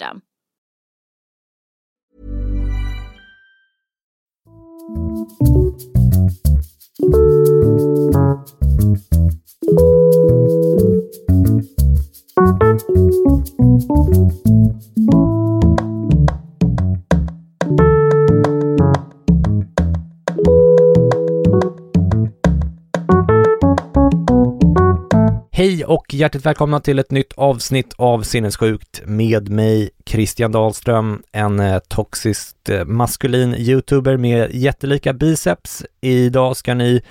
system. Thank you. Hej och hjärtligt välkomna till ett nytt avsnitt av Sinnessjukt med mig Christian Dahlström, en eh, toxiskt eh, maskulin youtuber med jättelika biceps. Idag ska ni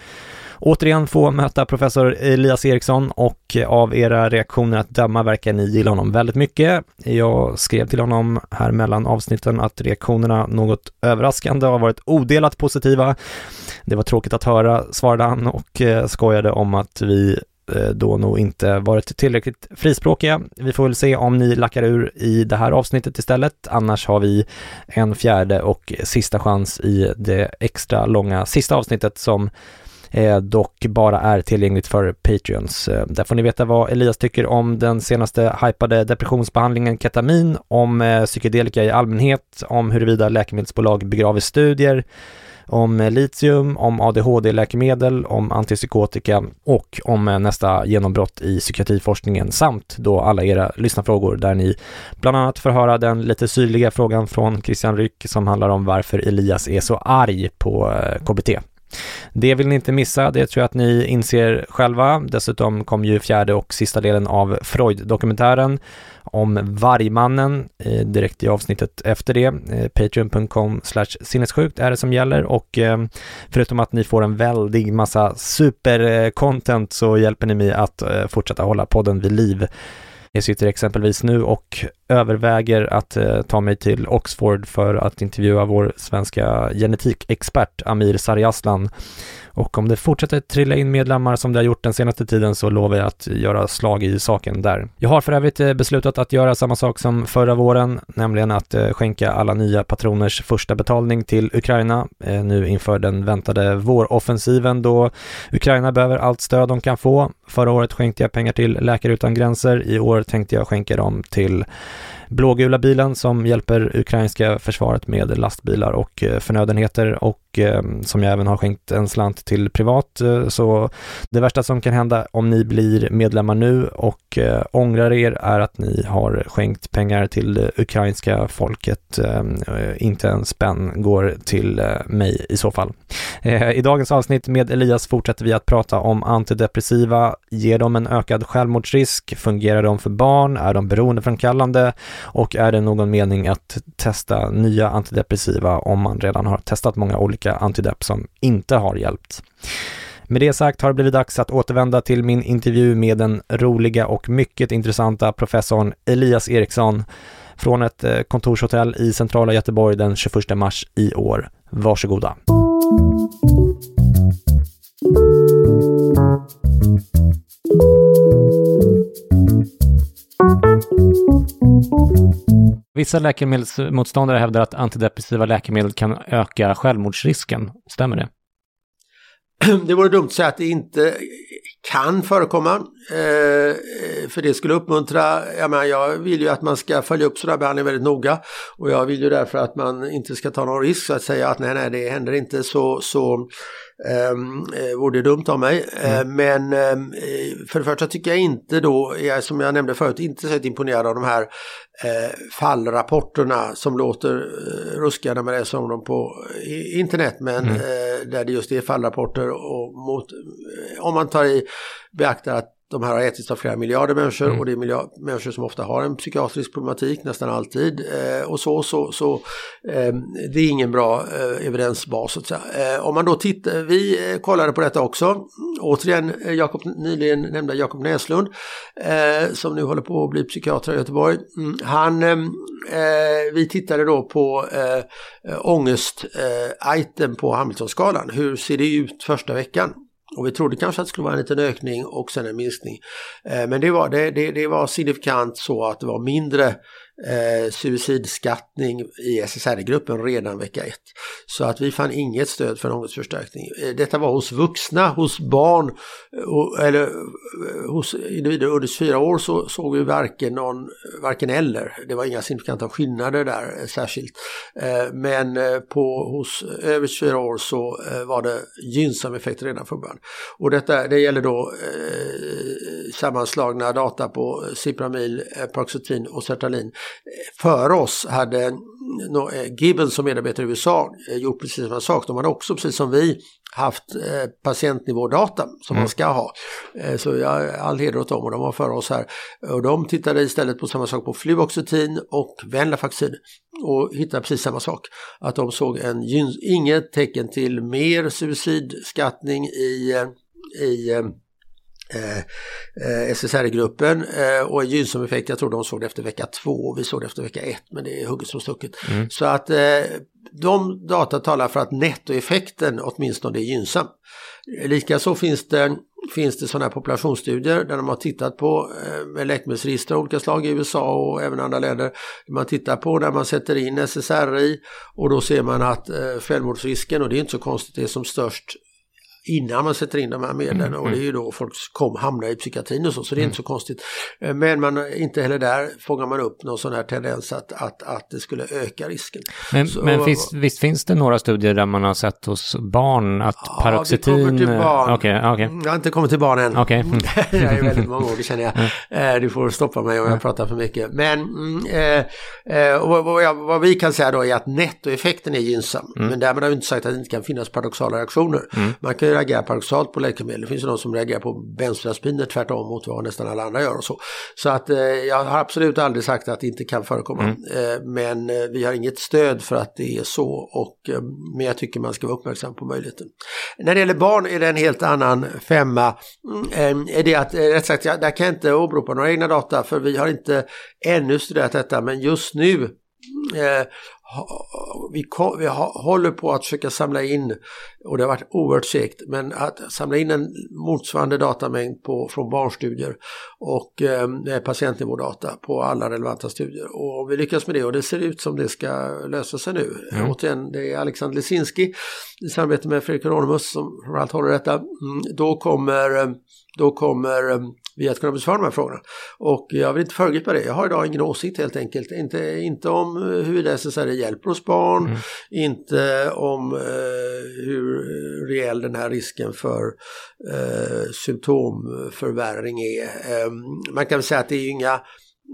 återigen få möta professor Elias Eriksson och eh, av era reaktioner att döma verkar ni gilla honom väldigt mycket. Jag skrev till honom här mellan avsnitten att reaktionerna något överraskande har varit odelat positiva. Det var tråkigt att höra, svarade han och skojade om att vi Eh, då nog inte varit tillräckligt frispråkiga. Vi får väl se om ni lackar ur i det här avsnittet istället. Annars har vi en fjärde och sista chans i det extra långa sista avsnittet som eh, dock bara är tillgängligt för Patreons. Eh, där får ni veta vad Elias tycker om den senaste hypade depressionsbehandlingen ketamin, om psykedelika i allmänhet, om huruvida läkemedelsbolag begraver studier, om litium, om ADHD-läkemedel, om antipsykotika och om eh, nästa genombrott i psykiatriforskningen samt då alla era lyssnarfrågor där ni bland annat får höra den lite syrliga frågan från Christian Ryck som handlar om varför Elias är så arg på eh, KBT. Det vill ni inte missa, det tror jag att ni inser själva. Dessutom kom ju fjärde och sista delen av Freud-dokumentären om Vargmannen eh, direkt i avsnittet efter det. Eh, Patreon.com sinnessjukt är det som gäller och eh, förutom att ni får en väldig massa supercontent så hjälper ni mig att fortsätta hålla podden vid liv. Jag sitter exempelvis nu och överväger att eh, ta mig till Oxford för att intervjua vår svenska genetikexpert Amir Sariaslan. Och om det fortsätter trilla in medlemmar som det har gjort den senaste tiden så lovar jag att göra slag i saken där. Jag har för övrigt eh, beslutat att göra samma sak som förra våren, nämligen att eh, skänka alla nya patroners första betalning till Ukraina eh, nu inför den väntade våroffensiven då Ukraina behöver allt stöd de kan få. Förra året skänkte jag pengar till Läkare Utan Gränser. I år tänkte jag skänka dem till blågula bilen som hjälper ukrainska försvaret med lastbilar och eh, förnödenheter och eh, som jag även har skänkt en slant till privat. Eh, så det värsta som kan hända om ni blir medlemmar nu och ångrar er är att ni har skänkt pengar till det ukrainska folket. Inte en spänn går till mig i så fall. I dagens avsnitt med Elias fortsätter vi att prata om antidepressiva. Ger de en ökad självmordsrisk? Fungerar de för barn? Är de beroendeframkallande? Och är det någon mening att testa nya antidepressiva om man redan har testat många olika antidepp som inte har hjälpt? Med det sagt har det blivit dags att återvända till min intervju med den roliga och mycket intressanta professorn Elias Eriksson från ett eh, kontorshotell i centrala Göteborg den 21 mars i år. Varsågoda! Vissa läkemedelsmotståndare hävdar att antidepressiva läkemedel kan öka självmordsrisken. Stämmer det? Det vore dumt att säga att det inte kan förekomma. Eh, för det skulle uppmuntra, jag, menar, jag vill ju att man ska följa upp sådana behandling väldigt noga och jag vill ju därför att man inte ska ta någon risk så att säga att nej, nej, det händer inte så, så Um, vore det dumt av mig. Mm. Uh, men um, för det första tycker jag inte då, jag, som jag nämnde förut, inte så imponerad av de här fallrapporterna som låter uh, ruskiga när man läser om dem på internet. Men mm. där det just är fallrapporter och mot, om man tar i beaktar att de här har ätits av flera miljarder människor mm. och det är miljard, människor som ofta har en psykiatrisk problematik nästan alltid. Eh, och så, så, så eh, det är ingen bra eh, evidensbas. Eh, om man då tittar, vi eh, kollade på detta också. Återigen, eh, Jakob, nyligen nämnda Jakob Näslund som nu håller på att bli psykiater i Göteborg. Mm, han, vi tittade då på eh, ångest-item på Hamiltonskalan. Hur ser det ut första veckan? Och vi trodde kanske att det skulle vara en liten ökning och sen en minskning. Eh, men det var, det, det, det var signifikant så att det var mindre eh, suicidskattning i SSR-gruppen redan vecka 1. Så att vi fann inget stöd för någon ångestförstärkning. Eh, detta var hos vuxna, hos barn eh, och, eller eh, hos individer under 24 år så såg vi varken, någon, varken eller. Det var inga signifikanta skillnader där särskilt. Eh, men på, hos över 24 år så var det gynnsam effekt redan från början. Och detta, det gäller då sammanslagna data på Cipramil, Paroxetin och Sertalin före oss hade eh, Gibbons som medarbetare i USA eh, gjort precis samma sak. De hade också, precis som vi, haft eh, patientnivådata som mm. man ska ha. så jag all heder åt dem och de var före oss här. Och de tittade istället på samma sak på fluoxetin och venlafaxin och hittade precis samma sak. Att de såg en, inget tecken till mer suicidskattning i, i eh, eh SSRI-gruppen eh, och en gynnsam effekt, jag tror de såg det efter vecka två, vi såg det efter vecka ett, men det är hugget som stucket. Mm. Så att eh, de data talar för att nettoeffekten åtminstone är gynnsam. Likaså finns det finns det sådana här populationsstudier där de har tittat på eh, läkemedelsregister av olika slag i USA och även andra länder. Man tittar på när man sätter in SSRI och då ser man att eh, självmordsrisken, och det är inte så konstigt, det är som störst innan man sätter in de här medlen mm, och det är mm. ju då folk kom, hamnar i psykiatrin och så, så det är mm. inte så konstigt. Eh, men man, inte heller där fångar man upp någon sån här tendens att, att, att det skulle öka risken. Men, så, men finns, visst finns det några studier där man har sett hos barn att ja, paroxetin... Ja, vi kommer till barn. Okay, okay. Jag har inte kommit till barn än. Okay. det är väldigt många år, det känner jag. Mm. Du får stoppa mig om jag pratar för mycket. Men mm, eh, eh, vad, vad, vad, vi kan säga då är att nettoeffekten är gynnsam. Mm. Men därmed har vi inte sagt att det inte kan finnas paradoxala reaktioner. Mm. Man kan ju reagerar paradoxalt på läkemedel. Det finns ju de som reagerar på bensodiazepiner tvärtom mot vad nästan alla andra gör och så. Så att eh, jag har absolut aldrig sagt att det inte kan förekomma. Mm. Eh, men eh, vi har inget stöd för att det är så. Och, eh, men jag tycker man ska vara uppmärksam på möjligheten. När det gäller barn är det en helt annan femma. Mm, eh, är det att, eh, rätt sagt, jag, där kan jag inte åberopa några egna data för vi har inte ännu studerat detta men just nu vi, vi håller på att försöka samla in, och det har varit oerhört segt, men att samla in en motsvarande datamängd på, från barnstudier och eh, patientnivådata på alla relevanta studier. Och om vi lyckas med det, och det ser ut som det ska lösa sig nu, mm. återigen, det är Alexander Lesinski i samarbete med Fredrik Ronimus som framförallt håller detta, mm, då kommer, då kommer vi att kunna besvara de här frågorna. Och jag vill inte föregripa det. Jag har idag ingen åsikt helt enkelt. Inte, inte om hur SSRI hjälper hos barn, mm. inte om eh, hur reell den här risken för eh, symptomförvärring är. Eh, man kan väl säga att det är inga,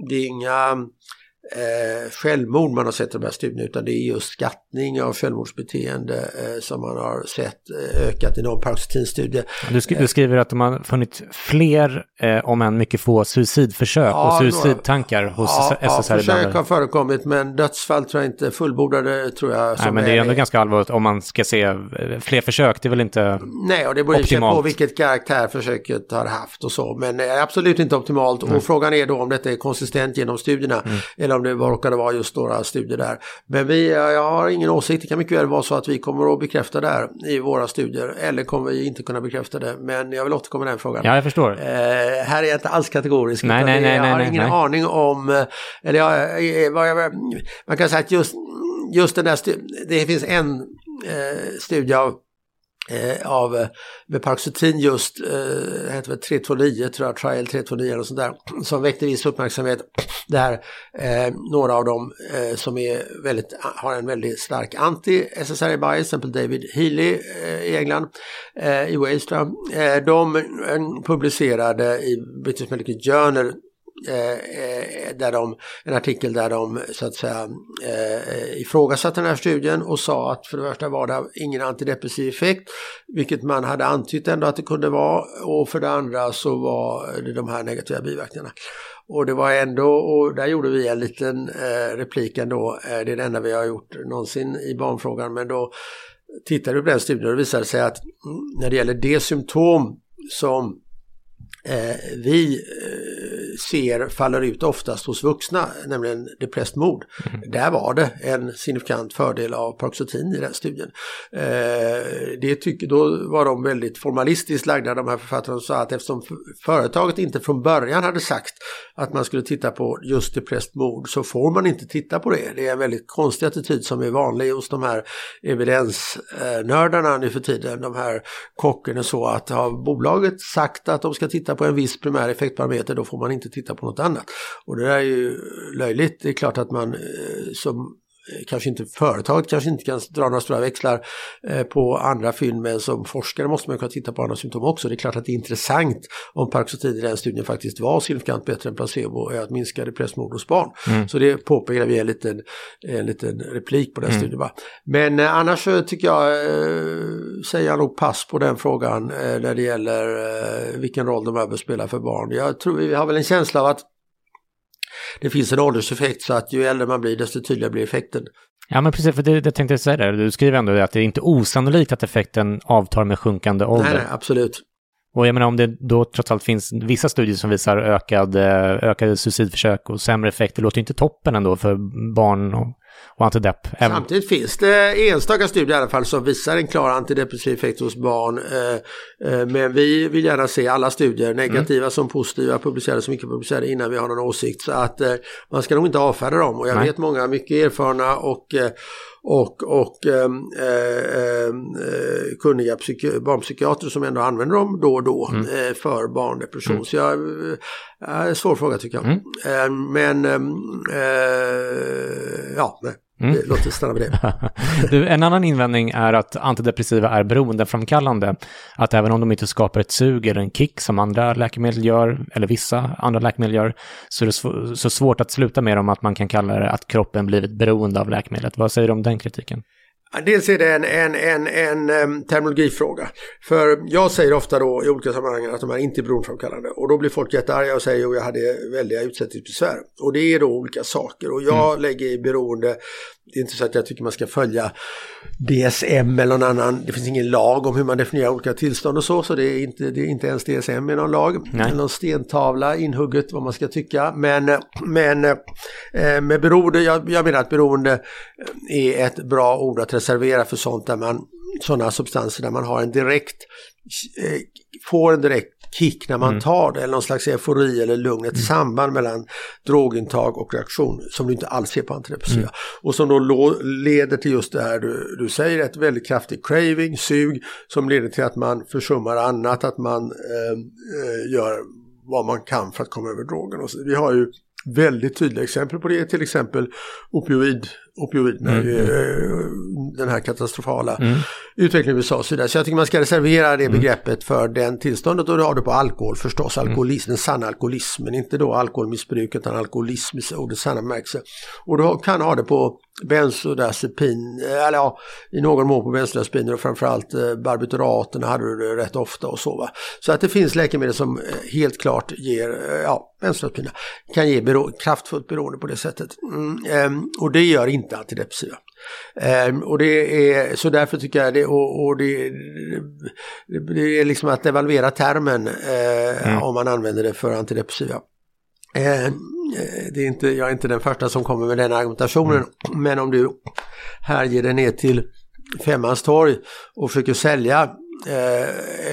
det är inga eh, självmord man har sett i de här studierna utan det är just skattning av självmordsbeteende eh, som man har sett eh, ökat i någon paroxetinstudie. Du, sk du, skriver att de har funnit fler, eh, om än mycket få, suicidförsök ja, och suicidtankar hos ja, SSRI. Ja, försök har förekommit men dödsfall tror jag inte, fullbordade tror jag. Nej, men det är ändå ganska allvarligt om man ska se eh, fler försök, det är väl inte Nej, och det beror på vilket karaktär försöket har haft och så, men absolut inte optimalt. Mm. Och frågan är då om detta är konsistent genom studierna mm. eller om det råkade vara just några studier där. Men vi, jag har ingen åsikt, det kan mycket väl vara så att vi kommer att bekräfta det här i våra studier eller kommer vi inte kunna bekräfta det. Men jag vill återkomma med den frågan. Ja, jag förstår. Eh, här är jag inte alls kategorisk. Nej, nej, nej, jag har nej, ingen nej. aning om, eh, eller jag, vad jag, man kan säga att just, just den där, det finns en eh, studie av eh, av eh, med Paroxetin just, eh, heter väl 329 tror jag, Trial 329 eller sånt där, som väckte viss uppmärksamhet. Där eh, några av dem eh, som är väldigt, har en väldigt stark anti-SSRI bias, till exempel David Healy eh, i England, eh, i Wales tror jag, eh, de eh, publicerade i British Medical Journal Eh, eh, där de, en artikel där de så att säga eh, ifrågasatte den här studien och sa att för det första var det ingen antidepressiv effekt, vilket man hade antytt ändå att det kunde vara, och för det andra så var det de här negativa biverkningarna. Och det var ändå, och där gjorde vi en liten eh, replik ändå, eh, det är det enda vi har gjort någonsin i barnfrågan, men då tittade vi på den studien och det visade sig att när det gäller det symptom som eh, vi eh, ser faller ut oftast hos vuxna, nämligen depressed mod. Mm. Där var det en signifikant fördel av Paroxetin i den studien. Eh, det tycker, då var de väldigt formalistiskt lagda, de här författarna, och sa att eftersom företaget inte från början hade sagt att man skulle titta på just depressed mod så får man inte titta på det. Det är en väldigt konstig attityd som är vanlig hos de här evidensnördarna nu för tiden. De här kocken och så att har bolaget sagt att de ska titta på en viss primär effektparameter då får man inte titta på något annat. Och det där är ju löjligt. Det är klart att man eh, som kanske inte företaget kanske inte kan dra några stora växlar eh, på andra fynd men som forskare måste man kunna titta på andra symptom också. Det är klart att det är intressant om Paroxetid i den studien faktiskt var signifikant bättre än placebo att minska depressmord hos barn. Mm. Så det påpekar vi en liten, en liten replik på den mm. studien. Men eh, annars så tycker jag, säger jag nog pass på den frågan när det gäller vilken roll de här bör spela för barn. Jag tror vi har väl en känsla av att det finns en ålderseffekt så att ju äldre man blir desto tydligare blir effekten. Ja, men precis, för det, det tänkte jag säga där. Du skriver ändå att det är inte osannolikt att effekten avtar med sjunkande ålder. Nej, nej, absolut. Och jag menar om det då trots allt finns vissa studier som visar ökad, ökade suicidförsök och sämre effekt, det låter inte toppen ändå för barn och och antidepp. Samtidigt finns det enstaka studier i alla fall som visar en klar antidepressiv effekt hos barn. Eh, eh, men vi vill gärna se alla studier, negativa mm. som positiva, publicerade som icke publicerade innan vi har någon åsikt. Så att eh, man ska nog inte avfärda dem. Och jag Nej. vet många mycket erfarna och och, och ehm, eh, ehm, eh, kunniga barnpsykiater som ändå använder dem då och då mm. eh, för barndepression. Mm. Så jag, eh, svår fråga tycker jag. Mm. Ehm, men eh, ja, nej. Mm. Låt oss stanna med det. du, en annan invändning är att antidepressiva är beroendeframkallande. Att även om de inte skapar ett sug eller en kick som andra läkemedel gör, eller vissa andra läkemedel gör, så är det så svårt att sluta med dem att man kan kalla det att kroppen blivit beroende av läkemedlet. Vad säger du om den kritiken? Dels är det en, en, en, en terminologifråga. För jag säger ofta då i olika sammanhang att de är inte beroendeframkallande. Och då blir folk jättearga och säger att jag hade väldiga utsättningsbesvär. Och det är då olika saker. Och jag mm. lägger i beroende det är inte så att jag tycker man ska följa DSM eller någon annan. Det finns ingen lag om hur man definierar olika tillstånd och så. Så det är inte, det är inte ens DSM i någon lag. Nej. Eller någon stentavla inhugget vad man ska tycka. Men, men eh, med beroende, jag, jag menar att beroende är ett bra ord att reservera för sånt där man sådana substanser där man har en direkt, eh, får en direkt kick när man mm. tar det, eller någon slags eufori eller lugn, ett mm. samband mellan drogintag och reaktion som du inte alls ser på antidepressiva. Mm. Och som då leder till just det här du, du säger, ett väldigt kraftigt craving, sug, som leder till att man försummar annat, att man eh, eh gör vad man kan för att komma över drogen. Och så, vi har ju väldigt tydliga exempel på det, till exempel opioid opioiderna, mm, mm. Eh, den här katastrofala mm. utvecklingen i USA. Så, där. så jag tycker man ska reservera det mm. begreppet för den tillståndet och det har du på alkohol förstås, mm. alkoholism, den sanna alkoholismen, inte då alkoholmissbruk utan alkoholism i ordets sanna bemärkelse. Och du kan ha det på bensodiazepin, eller ja, i någon mån på bensodiazepiner och framförallt eh, barbituraterna hade du det rätt ofta och så va. Så att det finns läkemedel som eh, helt klart ger, eh, ja, bensodiazepiner kan ge bero kraftfullt beroende på det sättet. Mm, eh, och det gör inte inte antidepressiva. Eh, och det är, så därför tycker jag det, och, och det, det, är liksom att devalvera termen eh, mm. om man använder det för antidepressiva. Eh, det är inte, jag är inte den första som kommer med den argumentationen, mm. men om du här ger dig ner till Femmanstorg och försöker sälja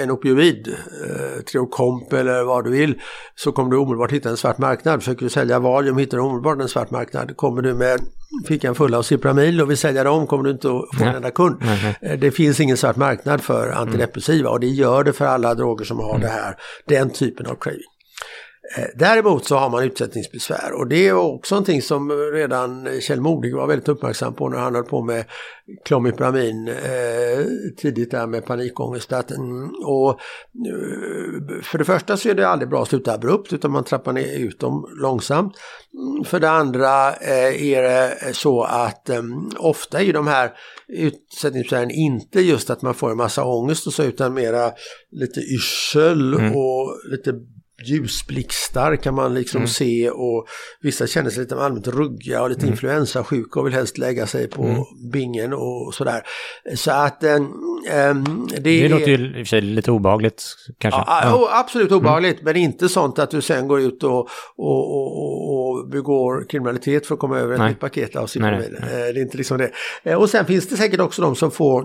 en opioid, eh, Triokomp eller vad du vill, så kommer du omedelbart hitta en svart marknad. Försöker du sälja Valium hittar du omedelbart en svart marknad. Kommer du med fickan full av Cipramil och vill sälja dem kommer du inte att få en enda kund. Eh, det finns ingen svart marknad för antidepressiva och det gör det för alla droger som har det här, den typen av craving. Eh, däremot så har man utsättningsbesvär och det är också någonting som redan Kjell Modig var väldigt uppmärksam på när han höll på med klomipramin eh, tidigt där med panikångest. Mm, och eh, för det första så är det aldrig bra att sluta abrupt utan man trappar ner ut dem långsamt. Mm, för det andra eh, är det så att eh, ofta är de här utsättningsbesvären inte just att man får en massa ångest och så utan mera lite yrsel mm. och lite ljusblixtar kan man liksom mm. se och vissa känner sig lite allmänt ruggiga och lite mm. influensasjuka och vill helst lägga sig på mm. bingen och sådär. Så att äm, det, det låter ju i och för sig lite obehagligt kanske. Ja, ja. Absolut mm. obehagligt men inte sånt att du sen går ut och, och, och, och begår kriminalitet för att komma över ett nytt paket av sin familj. Eh, det är inte liksom det. Eh, och sen finns det säkert också de som får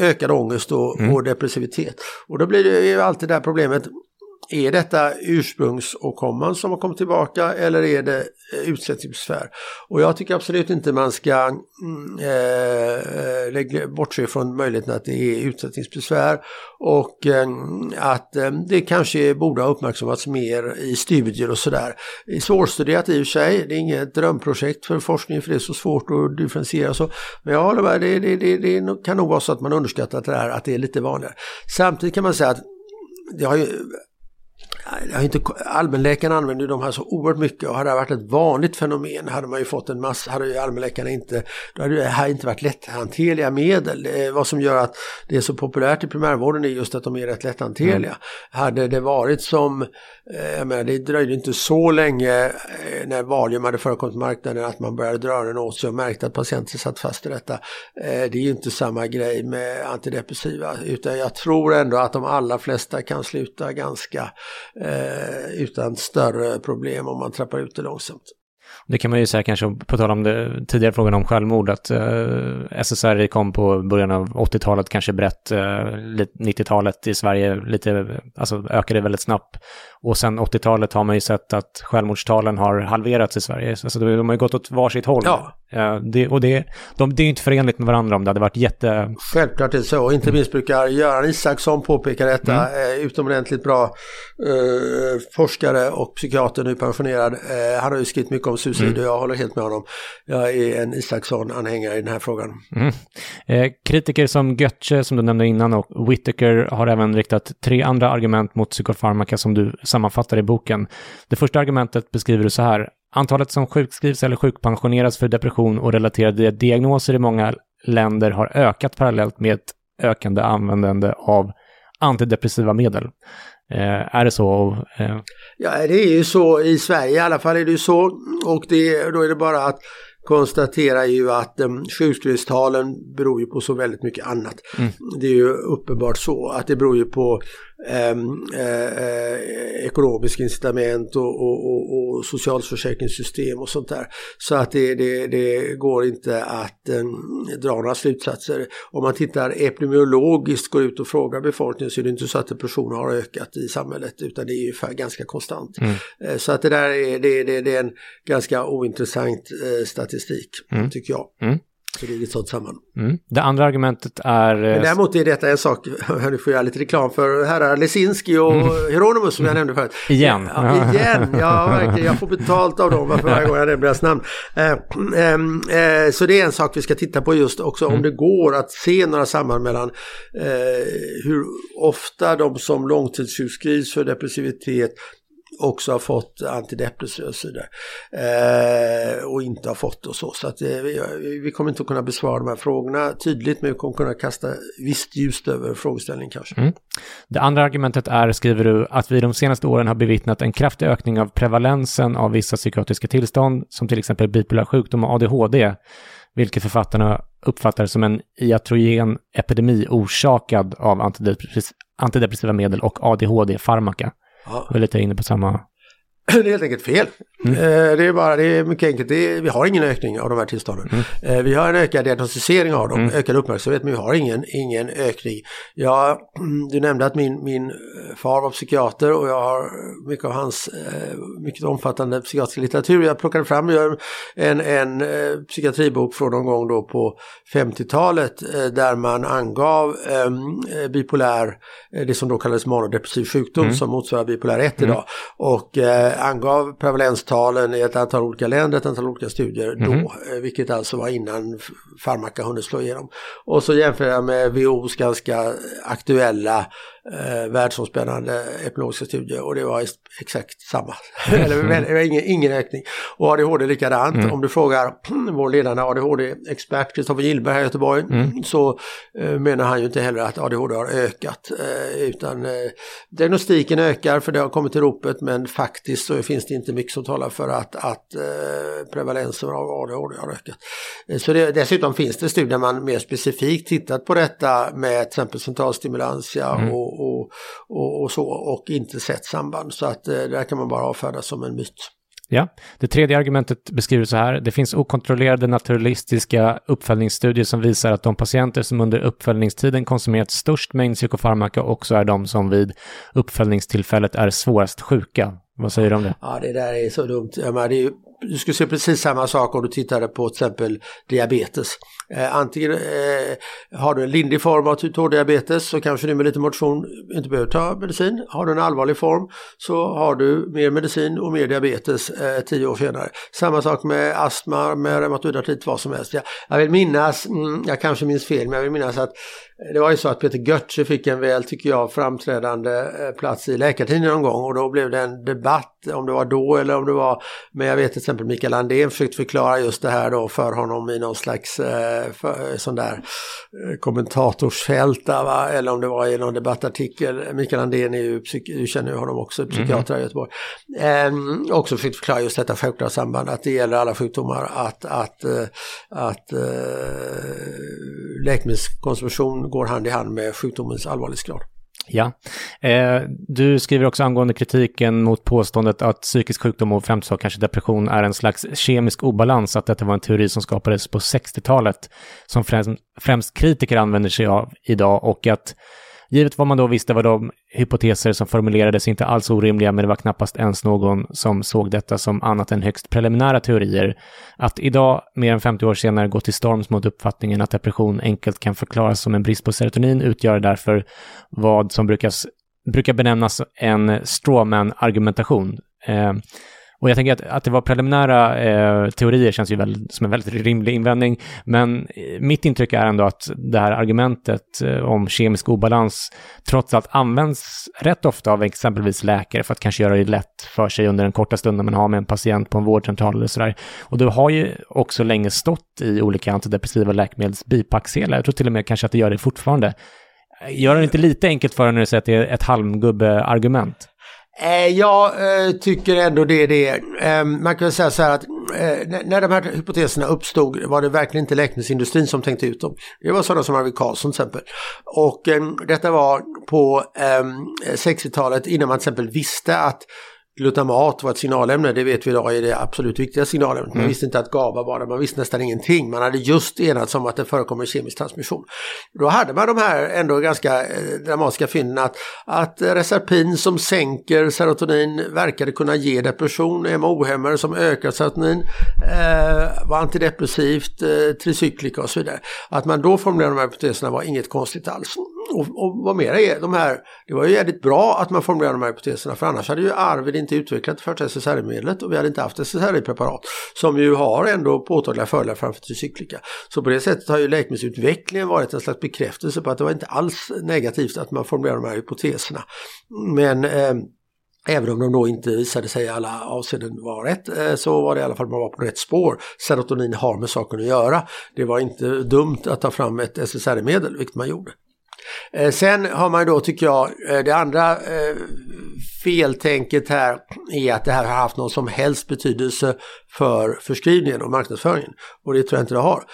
ökad ångest och, mm. och depressivitet. Och då blir det ju alltid det här problemet är detta ursprungsåkomman som har kommit tillbaka eller är det eh, utsläppsbesvär? utsättningsbesvär? Och jag tycker absolut inte man ska mm, eh, lägga från möjligheten att det är utsättningsbesvär och eh, att eh, det kanske borde ha uppmärksammats mer i studier och sådär. Svårstuderat i och för sig, det är inget drömprojekt för forskning för det är så svårt att differentiera så. Men jag håller med, det, det, det, det kan nog vara så att man underskattat det här att det är lite vanligare. Samtidigt kan man säga att det har ju jag inte, allmänläkarna använder de här så oerhört mycket och hade det varit ett vanligt fenomen hade man ju fått en massa, hade ju allmänläkarna inte, då hade det här inte varit lätthanterliga medel. Det, vad som gör att det är så populärt i primärvården är just att de är rätt lätthanterliga. Mm. Hade det varit som, eh, jag menar det dröjde inte så länge eh, när Valium hade förekommit på marknaden att man började dra den åt sig och märkte att patienter satt fast i detta. Eh, det är ju inte samma grej med antidepressiva utan jag tror ändå att de allra flesta kan sluta ganska eh, utan större problem om man trappar ut det långsamt. Det kan man ju säga kanske, på tal om det tidigare frågan om självmord, att eh, SSRI kom på början av 80-talet, kanske brett, eh, 90-talet i Sverige lite, alltså ökade väldigt snabbt. Och sen 80-talet har man ju sett att självmordstalen har halverats i Sverige. Alltså de har ju gått åt varsitt håll. Ja. Uh, det, och det, de, det är inte förenligt med varandra om det hade varit jätte... Självklart är det så. Inte minst brukar Göran Isaksson påpeka detta. Mm. Eh, utomordentligt bra eh, forskare och psykiater, nu pensionerad. Eh, han har ju skrivit mycket om suicid mm. och jag håller helt med honom. Jag är en Isaksson-anhängare i den här frågan. Mm. Eh, kritiker som Götze, som du nämnde innan, och Whittaker har även riktat tre andra argument mot psykofarmaka som du sammanfattar i boken. Det första argumentet beskriver du så här. Antalet som sjukskrivs eller sjukpensioneras för depression och relaterade diagnoser i många länder har ökat parallellt med ett ökande användande av antidepressiva medel. Eh, är det så? Eh... Ja, det är ju så i Sverige i alla fall är det ju så. Och det, då är det bara att konstatera ju att um, sjukskrivningstalen beror ju på så väldigt mycket annat. Mm. Det är ju uppenbart så att det beror ju på ekonomiska incitament och, och, och, och socialförsäkringssystem och sånt där. Så att det, det, det går inte att um, dra några slutsatser. Om man tittar epidemiologiskt, går ut och frågar befolkningen så är det inte så att depressioner har ökat i samhället utan det är ju ganska konstant. Mm. Uh, så att det där är, det, det, det är en ganska ointressant uh, statistik mm. tycker jag. Mm. Så det är ett sånt samman. Mm. Det andra argumentet är... Men eh, däremot är detta en sak, nu får jag lite reklam för herrar Lesinski och mm. Hieronymus som jag nämnde förut. Igen. Ja, igen, ja verkligen. Jag får betalt av dem varje gång jag nämner deras namn. Eh, eh, så det är en sak vi ska titta på just också mm. om det går att se några samband mellan eh, hur ofta de som långtidssjukskrivs för depressivitet också har fått antidepressiva och så eh, och inte har fått och så. Så att eh, vi, vi, kommer inte att kunna besvara de här frågorna tydligt men vi kommer kunna kasta visst ljus över frågeställningen kanske. Mm. Det andra argumentet är, skriver du, att vi de senaste åren har bevittnat en kraftig ökning av prevalensen av vissa psykiatriska tillstånd som till exempel bipolär sjukdom och ADHD vilket författarna uppfattar som en iatrogen epidemi orsakad av antidepressiva medel och ADHD-farmaka. Ja. Vi är lite inne på samma... det är helt enkelt fel. Mm. Eh, det är bara, det är mycket enkelt, är, vi har ingen ökning av de här tillstånden. Mm. Eh, vi har en ökad diagnostisering av dem, mm. ökad uppmärksamhet, men vi har ingen, ingen ökning. Ja, du nämnde att min, min far var psykiater och jag har mycket av hans mycket omfattande psykiatriska litteratur. Jag plockade fram en, en psykiatribok från någon gång då på 50-talet där man angav eh, bipolär, det som då kallades manodepressiv sjukdom mm. som motsvarar bipolär 1 mm. idag. Och eh, angav prevalenstalen i ett antal olika länder, ett antal olika studier mm. då, eh, vilket alltså var innan farmaka hunnit slå igenom. Och så jämför jag med WHOs ganska aktuella eh, världsomspännande epidemiologiska studier och det var exakt samma. Eller ingen, ingen ökning. Och ADHD likadant. Mm. Om du frågar vår ledande ADHD-expert Kristoffer Gillberg här i Göteborg mm. så eh, menar han ju inte heller att ADHD har ökat. Eh, utan eh, diagnostiken ökar för det har kommit till ropet men faktiskt så finns det inte mycket som talar för att, att eh, prevalensen av ADHD har ökat. Eh, så det, dessutom finns det studier där man mer specifikt tittat på detta med till exempel centralstimulantia mm. och och, och, och, så och inte sett samband. Så att eh, det där kan man bara avfärda som en myt. Ja, det tredje argumentet beskriver så här. Det finns okontrollerade naturalistiska uppföljningsstudier som visar att de patienter som under uppföljningstiden konsumerat störst mängd psykofarmaka också är de som vid uppföljningstillfället är svårast sjuka. Vad säger du om det? Ja, det där är så dumt. Ja, det är ju, du skulle se precis samma sak om du tittade på till exempel diabetes. Eh, antingen eh, har du en lindrig form av typ 2-diabetes så kanske du med lite motion inte behöver ta medicin. Har du en allvarlig form så har du mer medicin och mer diabetes eh, tio år senare. Samma sak med astma, med reumatoid artrit, vad som helst. Jag, jag vill minnas, mm, jag kanske minns fel, men jag vill minnas att det var ju så att Peter Götze fick en väl, tycker jag, framträdande eh, plats i Läkartidningen någon gång och då blev det en debatt, om det var då eller om det var, men jag vet till exempel Mikael Andén försökte förklara just det här då för honom i någon slags eh, för, sån där eh, kommentatorsfält där, va? eller om det var i någon debattartikel. Mikael Andén är ju, du känner ju honom också, psykiater mm. i Göteborg. Eh, också försökt förklara just detta självklara samband, att det gäller alla sjukdomar, att, att, eh, att eh, läkemedelskonsumtion går hand i hand med sjukdomens allvarlighetsgrad. Ja. Eh, du skriver också angående kritiken mot påståendet att psykisk sjukdom och främst kanske depression är en slags kemisk obalans, att detta var en teori som skapades på 60-talet som främst, främst kritiker använder sig av idag och att Givet vad man då visste var de hypoteser som formulerades inte alls orimliga, men det var knappast ens någon som såg detta som annat än högst preliminära teorier. Att idag, mer än 50 år senare, gå till storms mot uppfattningen att depression enkelt kan förklaras som en brist på serotonin utgör därför vad som brukas, brukar benämnas en strawman-argumentation. Eh, och jag tänker att, att det var preliminära eh, teorier känns ju väl, som en väldigt rimlig invändning. Men eh, mitt intryck är ändå att det här argumentet eh, om kemisk obalans trots allt används rätt ofta av exempelvis läkare för att kanske göra det lätt för sig under den korta stunden man har med en patient på en vårdcentral eller sådär. Och det har ju också länge stått i olika antidepressiva läkemedels bipacksedlar. Jag tror till och med kanske att det gör det fortfarande. Gör det inte lite enkelt för dig när du säger att det är ett halmgubbe-argument? Eh, jag eh, tycker ändå det är det. Man kan säga så här att eh, när de här hypoteserna uppstod var det verkligen inte läkemedelsindustrin som tänkte ut dem. Det var sådana som Arvid Carlsson till exempel. Och ehm, detta var på ehm, 60-talet innan man till exempel visste att glutamat var ett signalämne, det vet vi idag är det absolut viktiga signalämnet. Man mm. visste inte att GABA var det, man visste nästan ingenting. Man hade just enats om att det förekommer kemisk transmission. Då hade man de här ändå ganska eh, dramatiska fynden att, att Reserpin som sänker serotonin verkade kunna ge depression, MO-hämmare som ökar serotonin, eh, var antidepressivt, eh, tricyklika och så vidare. Att man då formulerade de här hypoteserna var inget konstigt alls. Och, och vad mera är, de här, det var ju jävligt bra att man formulerade de här hypoteserna för annars hade ju Arvid inte utvecklat första SSRI-medlet och vi hade inte haft SSRI-preparat som ju har ändå påtagliga fördelar framför tricyklika. Så på det sättet har ju läkemedelsutvecklingen varit en slags bekräftelse på att det var inte alls negativt att man formulerade de här hypoteserna. Men eh, Även om de då inte visade sig i alla avseenden vara rätt eh, så var det i alla fall man var på rätt spår. Serotonin har med saken att göra. Det var inte dumt att ta fram ett SSRI-medel, vilket man gjorde. Eh, sen har man då, tycker jag, eh, det andra eh, feltänket här är att det här har haft någon som helst betydelse för förskrivningen och marknadsföringen. Och det tror jag inte det har.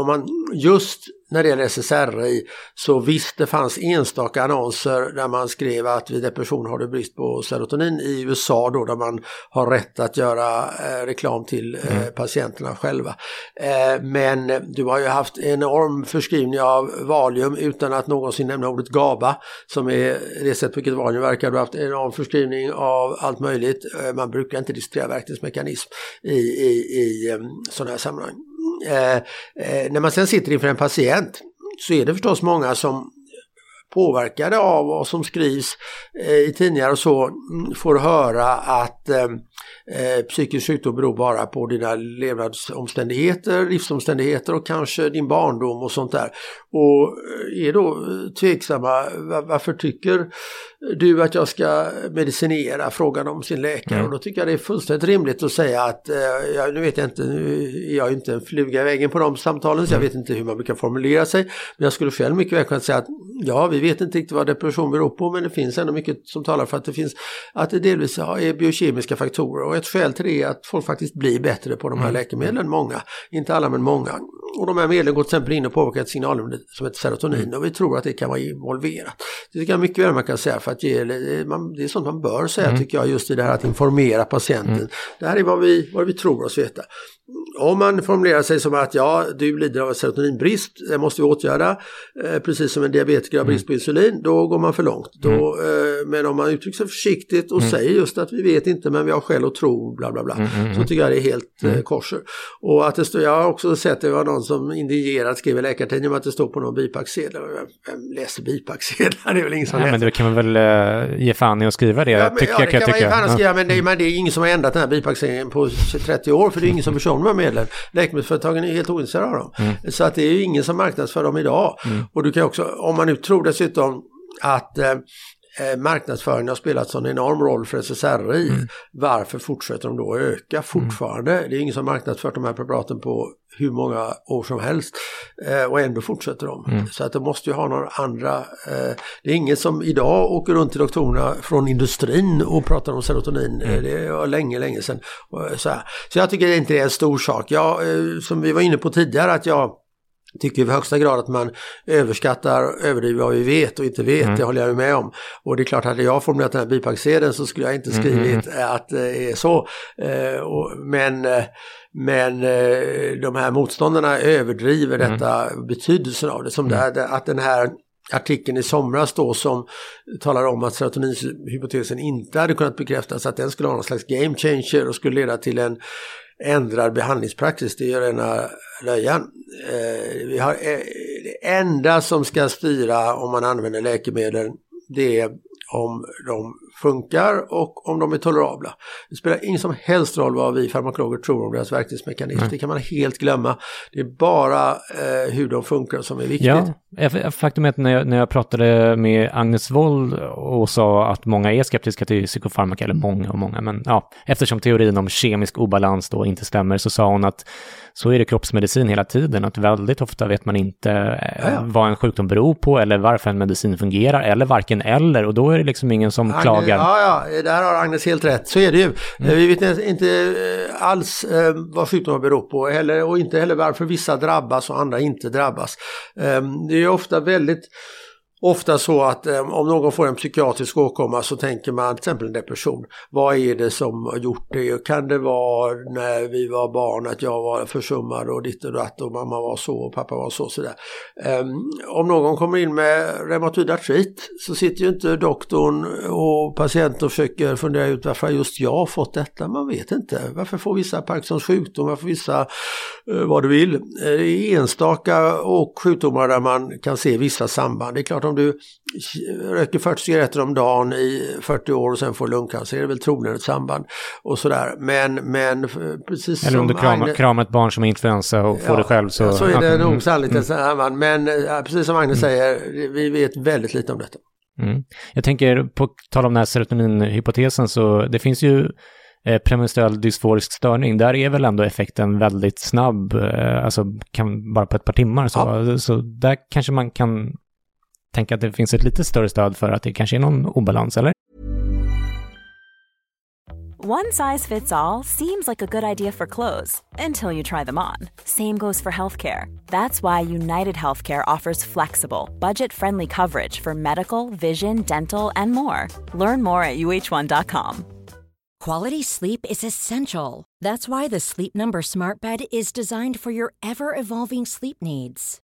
Om man just när det gäller SSRI så visst det fanns enstaka annonser där man skrev att vid depression har du brist på serotonin i USA då där man har rätt att göra eh, reklam till eh, mm. patienterna själva. Eh, men du har ju haft enorm förskrivning av Valium utan att någonsin nämna ordet GABA som är det sätt på vilket Valium verkar. Du har haft enorm förskrivning av allt möjligt. Eh, man brukar inte diskutera verkningsmekanism i, i, i eh, sådana här sammanhang. Eh, eh, när man sen sitter inför en patient så är det förstås många som påverkade av vad som skrivs eh, i tidningar och så mm, får höra att eh, eh, psykisk sjukdom beror bara på dina levnadsomständigheter, livsomständigheter och kanske din barndom och sånt där. Och är då tveksamma, varför tycker du att jag ska medicinera? Frågan om sin läkare mm. och då tycker jag det är fullständigt rimligt att säga att, eh, jag, nu vet jag inte, nu är jag inte en fluga i väggen på de samtalen så jag mm. vet inte hur man brukar formulera sig. Men jag skulle själv mycket väl kunna säga att ja, vi vet inte riktigt vad depression beror på men det finns ändå mycket som talar för att det finns, att det delvis är biokemiska faktorer och ett skäl till det är att folk faktiskt blir bättre på de här mm. läkemedlen, många, inte alla men många. Och de här medlen går till exempel in och påverkar ett signalämne som heter serotonin mm. och vi tror att det kan vara involverat. Det tycker jag mycket väl man kan säga för att ge, det är sånt man bör säga mm. tycker jag just i det här att informera patienten. Mm. Det här är vad vi, vad vi tror oss veta om man formulerar sig som att ja, du lider av serotoninbrist, det måste vi åtgärda, eh, precis som en diabetiker har brist på mm. insulin, då går man för långt. Då, mm. eh, men om man uttrycker sig försiktigt och mm. säger just att vi vet inte men vi har skäl att tro, bla bla bla, mm. mm så tycker jag det är helt eh, korser. Och att det står, jag har också sett det var någon som indignerat skrev i Läkartidningen om att det står på någon bipacksedel. Vem läser bipacksedlar? Det är väl ingen som läser. Men det kan man väl uh, ge fan i att skriva det, ja, men, tycker ja, det kan, kan man ge fan i att skriva, men det, men det är ingen som har ändrat den här bipacksedeln på 30 år, för det är ingen som förstår här medlen. Läkemedelsföretagen är helt ointresserade av dem. Mm. Så att det är ju ingen som marknadsför dem idag. Mm. Och du kan också, om man nu tror dessutom att eh, eh marknadsföringen har spelat sån enorm roll för SSRI. Mm. Varför fortsätter de då att öka fortfarande? Mm. Det är ingen som marknadsfört de här preparaten på hur många år som helst eh, och ändå fortsätter de. Mm. Så att de måste ju ha några andra, eh, det är ingen som idag åker runt till doktorerna från industrin och pratar om serotonin. Mm. Det var länge, länge sedan. Så, så jag tycker inte det är en stor sak. Jag, eh, som vi var inne på tidigare att jag tycker i högsta grad att man överskattar, överdriver vad vi vet och inte vet, mm. det håller jag ju med om. Och det är klart, hade jag formulerat den här bipacksedeln så skulle jag inte mm, skrivit mm. mm. att det är så. Eh, men men eh, de här motståndarna överdriver mm. detta, betydelsen av det. Som mm. där, att den här artikeln i somras då som talar om att serotoninhypotesen inte hade kunnat bekräftas, att den skulle ha någon slags game changer och skulle leda till en ändrad behandlingspraxis, det gör rena löjan. Eh, vi har, eh, det enda som ska styra om man använder läkemedel, det är om de funkar och om de är tolerabla. Det spelar ingen som helst roll vad vi farmakologer tror om deras verkningsmekanism. Mm. Det kan man helt glömma. Det är bara eh, hur de funkar som är viktigt. Ja, faktum är att när jag, när jag pratade med Agnes Wold och sa att många är skeptiska till psykofarmaka, eller många och många, men ja, eftersom teorin om kemisk obalans då inte stämmer så sa hon att så är det kroppsmedicin hela tiden, att väldigt ofta vet man inte eh, ja. vad en sjukdom beror på eller varför en medicin fungerar, eller varken eller, och då är det liksom ingen som Agnes, klagar. Ja, ja, där har Agnes helt rätt, så är det ju. Mm. Vi vet inte eh, alls eh, vad sjukdomar beror på, och inte heller varför vissa drabbas och andra inte drabbas. Ehm, det är ofta väldigt ofta så att eh, om någon får en psykiatrisk åkomma så tänker man till exempel en depression. Vad är det som har gjort det? Kan det vara när vi var barn att jag var försummad och ditt och datt och mamma var så och pappa var så. Sådär. Ehm, om någon kommer in med reumatoid artrit så sitter ju inte doktorn och patienten och försöker fundera ut varför just jag har fått detta. Man vet inte. Varför får vissa Parkinsons sjukdom, varför vissa eh, vad du vill. Eh, det är enstaka och sjukdomar där man kan se vissa samband. Det är klart om du röker 40 cigaretter om dagen i 40 år och sen får lungcancer är det väl troligen ett samband och sådär. Men, men precis Eller om du kramar, Agne... kramar ett barn som är influensa och får ja, det själv så... så är det nog sannolikt mm. ett samband. Men precis som Agnes mm. säger, vi vet väldigt lite om detta. Mm. Jag tänker, på tal om den här serotoninhypotesen, så det finns ju eh, premenstruell dysforisk störning, där är väl ändå effekten väldigt snabb, eh, alltså kan, bara på ett par timmar. Så, ja. så där kanske man kan tänka att det finns ett lite större stöd för att det kanske är någon obalans, eller? One size fits all seems like a good idea for clothes until you try them on. Same goes for healthcare. That's why United Healthcare offers flexible, budget friendly coverage for medical, vision, dental, and more. Learn more at uh1.com. Quality sleep is essential. That's why the Sleep Number Smart Bed is designed for your ever evolving sleep needs.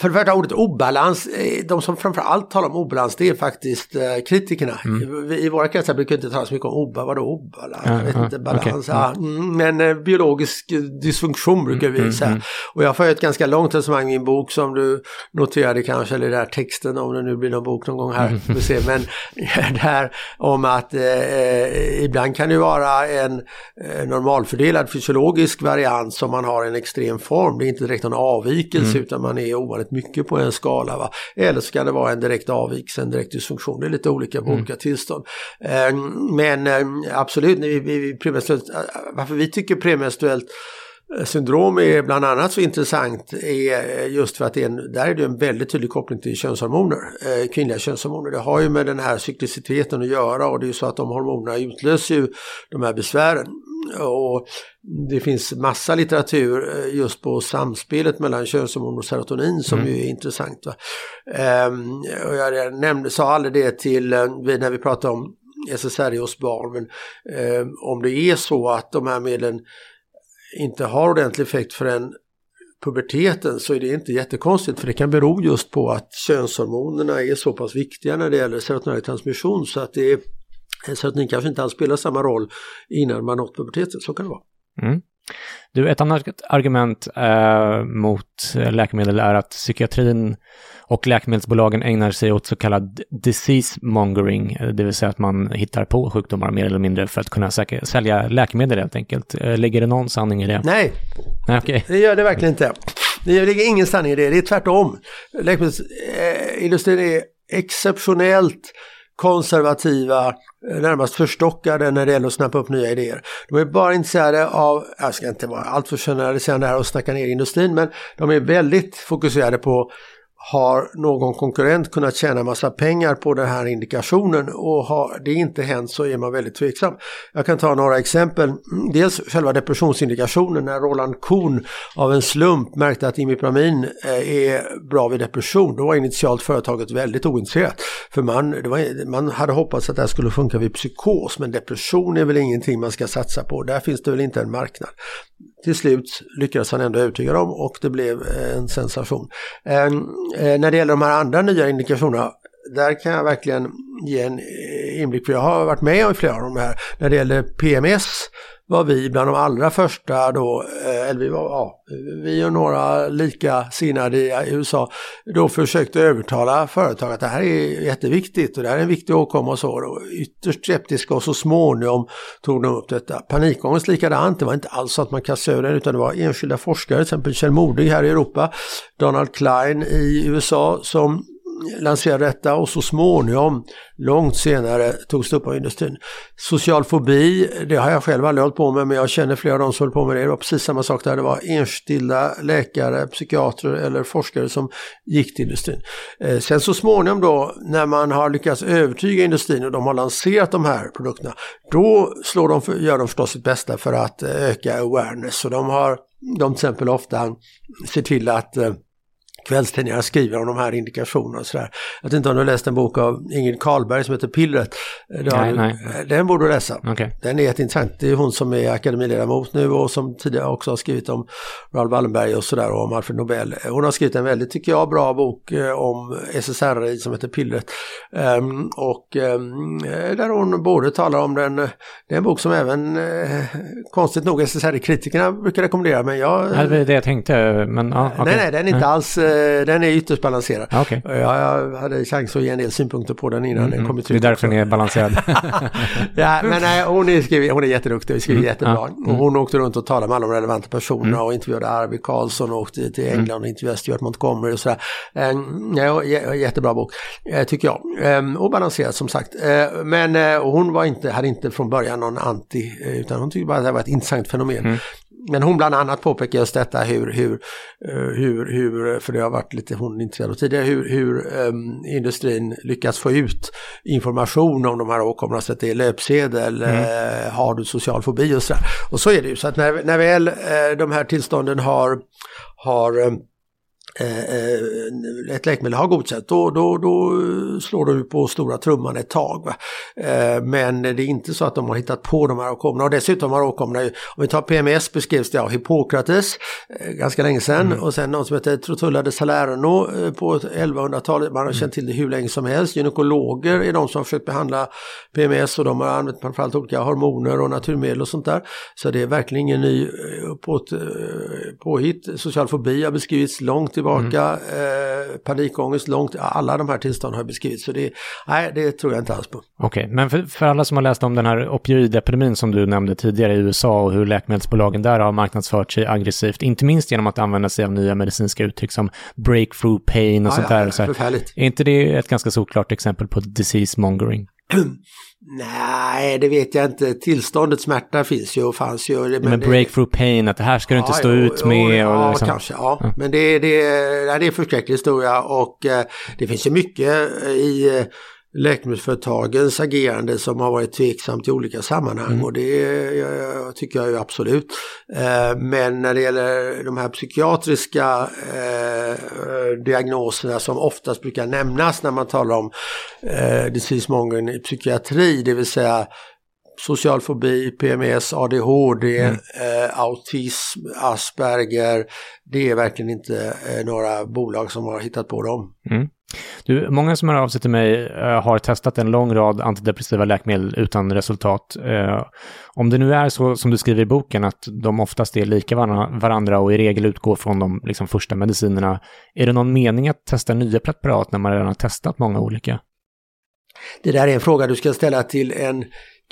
För det första ordet obalans, eh, de som framförallt talar om obalans det är faktiskt eh, kritikerna. Mm. I, våra kretsar brukar det inte tala så mycket om oba, vadå obalans? Ja, jag vet ja, inte, balans. okej. Ja, mm, men eh, biologisk dysfunktion brukar vi Mm, säga. mm, Och jag ju ett ganska långt resonemang i en bok som du noterade kanske, eller den här texten om det nu blir någon bok någon gång här. Mm. vi se. Men där om att eh, ibland kan det vara en eh, normalfördelad fysiologisk variant som man har en extrem form. Det är inte direkt någon avvikelse Mm. utan man är ovanligt mycket på en skala. Va? Eller så kan det vara en direkt avvikelse, en direkt dysfunktion. Det är lite olika på Mm. olika tillstånd. Eh, men eh, absolut, vi, vi, eh, varför vi tycker premenstruellt eh, syndrom är bland annat så intressant är just för att det är en, där är det en väldigt tydlig koppling till könshormoner, eh, kvinnliga könshormoner. Det har ju med den här cykliciteten att göra och det är ju så att de hormonerna utlöser ju de här besvären. Och det finns massa litteratur eh, just på samspelet mellan könshormoner och serotonin som Mm. ju är intressant. Va? Ehm, och jag nämnde, sa aldrig det till eh, när vi pratade om SSRI hos barn, men eh, om det är så att de här medlen inte har ordentlig effekt förrän puberteten så är det inte jättekonstigt för det kan bero just på att könshormonerna är så pass viktiga när det gäller serotoninell transmission så att det är Serotonin kanske inte alls spelar samma roll innan man nått puberteten, så kan det vara. Mm. Du, ett annat argument eh, mot eh, läkemedel är att psykiatrin och läkemedelsbolagen ägnar sig åt så kallad disease mongering, eh, det vill säga att man hittar på sjukdomar mer eller mindre för att kunna säkra, sälja läkemedel helt enkelt. Eh, Ligger det någon sanning i det? Nej, Nej, okej. det gör det verkligen inte. Det ligger ingen sanning i det, det är tvärtom. Läkemedelsindustrin är exceptionellt konservativa, närmast förstockade när det gäller att snappa upp nya idéer. De är bara intresserade av, jag ska inte vara alltför generaliserande här och snacka ner industrin, men de är väldigt fokuserade på har någon konkurrent kunnat tjäna massa pengar på den här indikationen och har det inte hänt så är man väldigt tveksam. Jag kan ta några exempel. Dels själva depressionsindikationen när Roland Kuhn av en slump märkte att imipramin eh, är bra vid depression. Då var initialt företaget väldigt ointresserat. För man, det var, man hade hoppats att det här skulle funka vid psykos men depression är väl ingenting man ska satsa på. Där finns det väl inte en marknad. Till slut lyckades han ändå övertyga dem och det blev en sensation. Ehm, eh, när det gäller de här andra nya indikationerna, där kan jag verkligen ge en inblick, för jag har varit med om flera av de här. När det gäller PMS var vi bland de allra första då, eh, eller vi var, ja, vi och några likasinnade i USA, då försökte övertala företag att det här är jätteviktigt och det här är en viktig åkomma och så. Då, ytterst skeptiska och så småningom tog de upp detta. Panikångest likadant, det var inte alls så att man kastade över den utan det var enskilda forskare, till exempel Kjell Modig här i Europa, Donald Klein i USA som lanserade detta och så småningom, långt senare, togs det upp av industrin. Social fobi, det har jag själv aldrig hållit på med men jag känner flera av dem som höll på med det. Det var precis samma sak där, det var enskilda läkare, psykiatrer eller forskare som gick till industrin. Eh, sen så småningom då, när man har lyckats övertyga industrin och de har lanserat de här produkterna, då slår de för, gör de förstås sitt bästa för att eh, öka awareness. Så de har, de till exempel ofta ser till att eh, kvällstidningarna skriver om de här indikationerna och sådär. Jag vet inte om du har läst en bok av Ingrid Karlberg som heter Pillret. Nej, nej. Den borde du läsa. Okay. Den är jätteintressant. Det är hon som är akademiledamot nu och som tidigare också har skrivit om Raoul Wallenberg och sådär och om Alfred Nobel. Hon har skrivit en väldigt, tycker jag, bra bok eh, om SSRI som heter Pillret. Um, och um, där hon både talar om den, det är en bok som även uh, konstigt nog SSRI-kritikerna brukar rekommendera men jag... Det var det jag tänkte, men ja, okay. Nej, nej, den är inte alls, den är ytterst balanserad. Okay. Jag, jag hade chans att ge en del synpunkter på den innan mm, den kom ut. Det är därför den är balanserad. ja, men nej, hon är, skrivit, hon är jätteduktig och skriver mm, jättebra. Mm. Och hon åkte runt och talade med alla de relevanta personerna mm. och intervjuade Arvid Carlsson och åkte till mm. England och intervjuade Stuart Montgomery och sådär. Ja, jättebra bok, tycker jag. Um, och balanserad som sagt. Men hon var inte, hade inte från början någon anti, utan hon tyckte bara att det var ett intressant fenomen. Men hon bland annat påpekar just detta hur, hur, eh, hur, hur för det har varit lite hon intresserad tidigare, hur, hur um, industrin lyckas få ut information om de här åkommorna så att det är löpsedel, mm. uh, har du social fobi och sådär. Och så är det ju, så att när, när väl uh, de här tillstånden har, har um, Eh, eh, ett läkemedel har godkänt, då, då, då slår du på stora trumman ett tag. Va? Eh, men det är inte så att de har hittat på de här åkommorna. Och dessutom har åkommorna, om vi tar PMS beskrevs det av Hippokrates ganska länge sedan mm. och sen någon som heter Trotulla de Salerno på 1100-talet. Man har känt till det hur länge som helst. Gynekologer är de som har försökt behandla PMS och de har använt framförallt olika hormoner och naturmedel och sånt där. Så det är verkligen ingen ny på, påhitt. Social fobi har beskrivits långt tillbaka, mm. eh, panikångest långt, alla de här tillstånden har beskrivits. Så det, nej, det tror jag inte alls på. Okej, okay, men för, för, alla som har läst om den här opioidepidemin som du nämnde tidigare i USA och hur läkemedelsbolagen där har marknadsfört sig aggressivt, inte minst genom att använda sig av nya medicinska uttryck som breakthrough pain och ja, sånt ja, där. Så här, är inte det ett ganska solklart exempel på disease mongering? Nej, det vet jag inte. Tillståndet smärta finns ju och fanns ju. Men, men breakthrough pain, att det här ska du inte stå jo, ut med. Och ja, liksom. kanske. Ja. ja. Men det, det, det är en förskräcklig historia och eh, det finns ju mycket i eh, läkemedelsföretagens agerande som har varit tveksamt i olika sammanhang mm. och det jag, tycker jag ju absolut. Eh, men när det gäller de här psykiatriska eh, diagnoserna som oftast brukar nämnas när man talar om eh, diseasemongen i psykiatri, det vill säga social fobi, PMS, ADHD, mm. eh, autism, Asperger. Det är verkligen inte eh, några bolag som har hittat på dem. Mm. Du, många som hör av sig till mig uh, har testat en lång rad antidepressiva läkemedel utan resultat. Uh, om det nu är så som du skriver i boken att de oftast är lika varandra och i regel utgår från de liksom, första medicinerna, är det någon mening att testa nya preparat när man redan har testat många olika? Det där är en fråga du ska ställa till en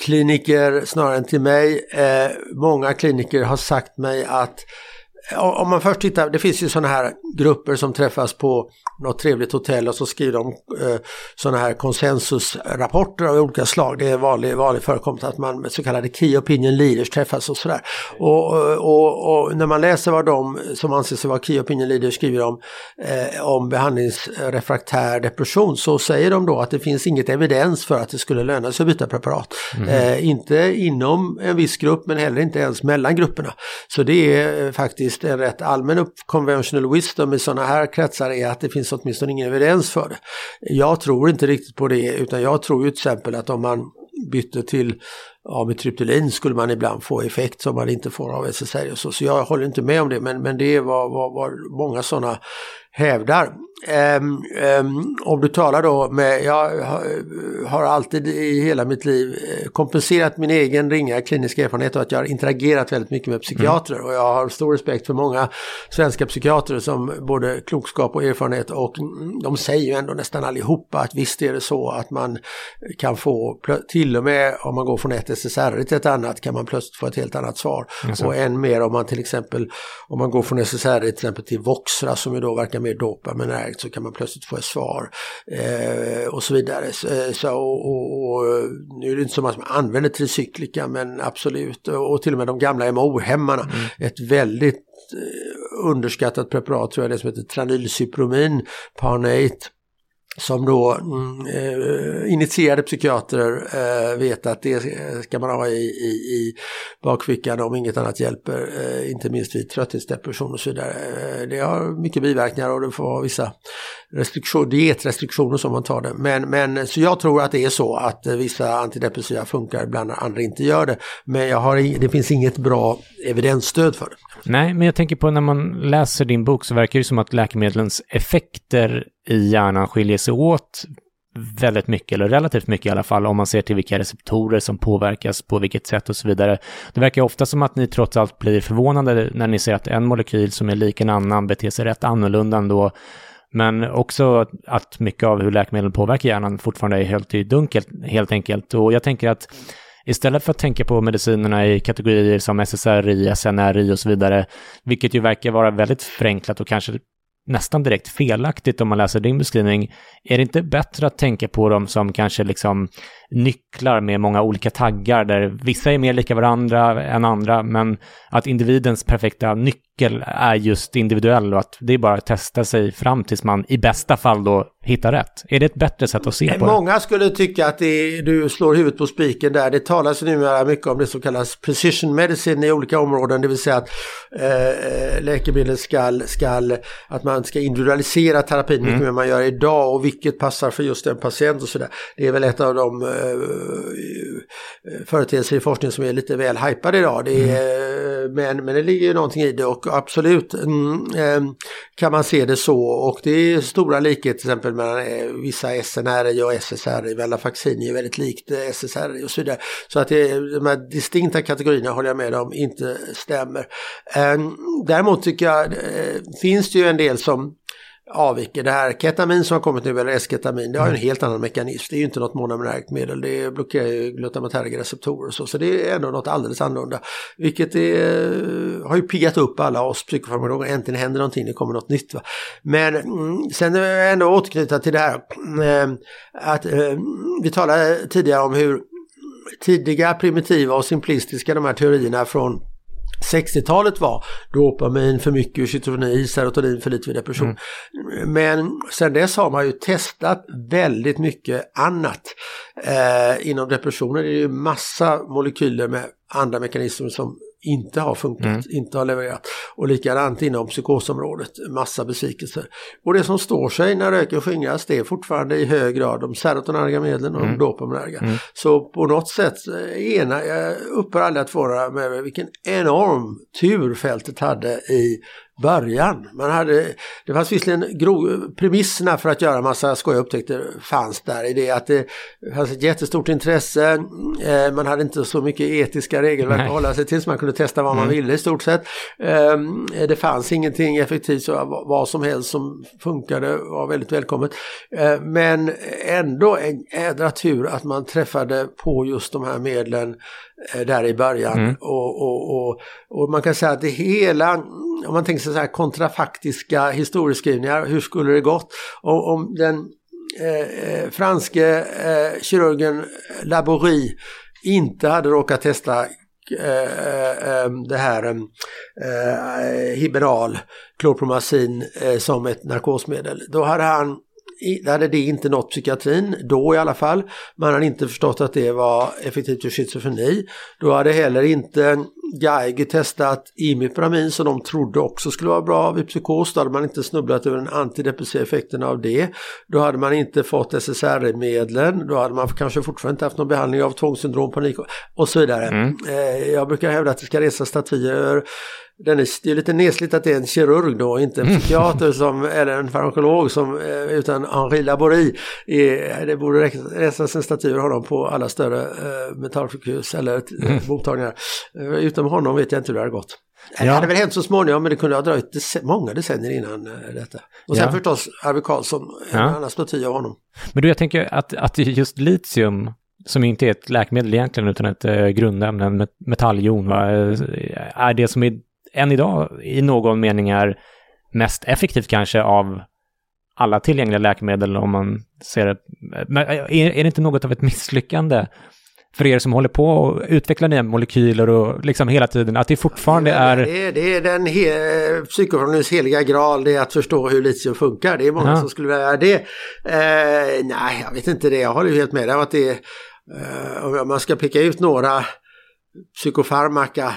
kliniker snarare än till mig. Eh, många kliniker har sagt mig att om man först tittar, det finns ju sådana här grupper som träffas på något trevligt hotell och så skriver de eh, sådana här konsensusrapporter av olika slag. Det är vanligt vanlig förekommande att man med så kallade Key Opinion Leaders träffas och sådär. Och, och, och, när man läser vad de som anser sig vara Key Opinion Leaders skriver om, eh, om behandlingsrefraktär depression så säger de då att det finns inget evidens för att det skulle löna sig att byta preparat. Mm. Eh, inte inom en viss grupp men heller inte ens mellan grupperna. Så det är eh, faktiskt en rätt allmän conventional wisdom i sådana här kretsar är att det finns åtminstone ingen evidens för det. Jag tror inte riktigt på det utan jag tror ju till exempel att om man bytte till amitriptylin skulle man ibland få effekt som man inte får av SSRI och så. Så jag håller inte med om det men, men det var, var, var många sådana hävdar. Um, um, om du talar då med, jag har alltid i hela mitt liv eh, kompenserat min egen ringa kliniska erfarenhet och att jag har interagerat väldigt mycket med psykiatrer mm. och jag har stor respekt för många svenska psykiatrer som både klokskap och erfarenhet och de säger ju ändå nästan allihopa att visst är det så att man kan få, till och med om man går från ett SSRI till ett annat kan man plötsligt få ett helt annat svar. Mm. Och än mer om man till exempel, om man går från SSRI till exempel till Voxra som ju då verkar mer dopaminergt så kan man plötsligt få ett svar eh, och så vidare. Så, eh, så och, och, och, nu är det inte så många som använder tricyklika men absolut och till och med de gamla MO-hämmarna. Mm. Ett väldigt eh, underskattat preparat tror jag det som heter tranylcypromin, Parnate som då mm, eh, initierade psykiatrer eh, vet att det ska man ha i, i, i bakfickan om inget annat hjälper, eh, inte minst vid trötthetsdepression och så vidare. Eh, det har mycket biverkningar och det får vara vissa restriktion, dietrestriktioner som man tar det. Men, men, så jag tror att det är så att vissa antidepressiva funkar, ibland andra inte gör det. Men jag har, det finns inget bra evidensstöd för det. Nej, men jag tänker på när man läser din bok så verkar det som att läkemedlens effekter i hjärnan skiljer sig åt väldigt mycket, eller relativt mycket i alla fall, om man ser till vilka receptorer som påverkas, på vilket sätt och så vidare. Det verkar ofta som att ni trots allt blir förvånade när ni ser att en molekyl som är lik en annan beter sig rätt annorlunda ändå. Men också att mycket av hur läkemedel påverkar hjärnan fortfarande är helt i dunkel, helt enkelt. Och jag tänker att istället för att tänka på medicinerna i kategorier som SSRI, SNRI och så vidare, vilket ju verkar vara väldigt förenklat och kanske nästan direkt felaktigt om man läser din beskrivning. Är det inte bättre att tänka på dem som kanske liksom nycklar med många olika taggar där vissa är mer lika varandra än andra, men att individens perfekta nyckel är just individuell och att det är bara att testa sig fram tills man i bästa fall då hittar rätt. Är det ett bättre sätt att se på det? Många skulle tycka att det, du slår huvudet på spiken där. Det talas numera mycket om det som kallas precision medicine i olika områden, det vill säga att eh, läkemedel ska, ska, att man ska individualisera terapin mycket mm. mer än man gör idag och vilket passar för just den patient och sådär. Det är väl ett av de Eh, företeelser i forskning som är lite väl hypade idag. Det är, mm. men, men det ligger ju någonting i det och absolut mm, eh, kan man se det så och det är stora likheter till exempel mellan eh, vissa SNRI och SSRI. Venlafaxin är väldigt likt SSRI och så vidare. Så att det, de här distinkta kategorierna håller jag med om inte stämmer. Däremot tycker jag finns det ju en del som avviker. Det här ketamin som har kommit nu, eller esketamin, det har en mm. helt annan mekanism. Det är ju inte något monomerärt medel, det blockerar ju glutamaterga receptorer och så, så det är ändå något alldeles annorlunda. Vilket är, har ju piggat upp alla oss psykofarmakologer, äntligen händer någonting, det kommer något nytt. Va? Men mm, sen är jag ändå återknyta till det här äh, att äh, vi talade tidigare om hur tidiga, primitiva och simplistiska de här teorierna från 60-talet var dopamin för mycket vid schizofreni, serotonin för lite vid depression. Mm. Men sen dess har man ju testat väldigt mycket annat. Eh, inom depressioner är det ju massa molekyler med andra mekanismer som inte har funkat, mm. inte har levererat. Och likadant inom psykosområdet, massa besvikelser. Och det som står sig när röken skingras det är fortfarande i hög grad de serotonerga medlen och mm. de dopaminerga. Mm. Så på något sätt, eh, ena, jag upphör aldrig att vara med vilken enorm tur fältet hade i början. Man hade, det fanns visserligen premisserna för att göra massa skojiga upptäckter fanns där i det att det fanns ett jättestort intresse, eh, man hade inte så mycket etiska regelverk att hålla sig till så man kunde testa vad mm. man ville i stort sett. Eh, det fanns ingenting effektivt, så vad som helst som funkade var väldigt välkommet. Eh, men ändå en ädra tur att man träffade på just de här medlen där i början. Mm. Och, och, och, och, man kan säga att det hela, om man tänker sig så här kontrafaktiska historieskrivningar, hur skulle det gått? Om, om den eh, eh, franske eh, kirurgen Laborie inte hade råkat testa eh, eh det här eh, Hiberal, klorpromazin som ett narkosmedel. Då hade han hade det inte nått psykiatrin, då i alla fall. Man hade inte förstått att det var effektivt för schizofreni. Då hade heller inte Geiger testat imipramin som de trodde också skulle vara bra vid psykos. Då hade man inte snubblat över den antidepressiva effekten av det. Då hade man inte fått SSRI-medlen. Då hade man kanske fortfarande inte haft någon behandling av tvångssyndrom, panik och så vidare. Mm. Eh, jag brukar hävda att det ska resa statyer den är, det är lite nesligt att det är en kirurg då, inte en mm. psykiater som, eller en farmakolog som, eh, utan Henri Laborie. Det borde resas en staty av honom på alla större eh, metallsjukhus eller eh, mm. mottagningar. Eh, utom honom vet jag inte hur det hade gått. Ja. Det hade väl hänt så småningom men det kunde ha dröjt dec många decennier innan detta. Och sen ja. förstås Arvid Carlsson, en ja. annan staty av honom. Men du, jag tänker att, att just litium som inte är ett läkemedel egentligen utan ett eh, grundämne, en metalljon, va? är det som är än idag i någon mening är mest effektivt kanske av alla tillgängliga läkemedel om man ser det. Men är, är det inte något av ett misslyckande för er som håller på och utvecklar nya molekyler och liksom hela tiden, att det fortfarande är... Det är, det är den he psykofarmacins heliga graal, det är att förstå hur litium funkar. Det är många ja. som skulle vilja göra det. Eh, nej, jag vet inte det, jag håller helt med dig att det eh, om man ska peka ut några psykofarmaka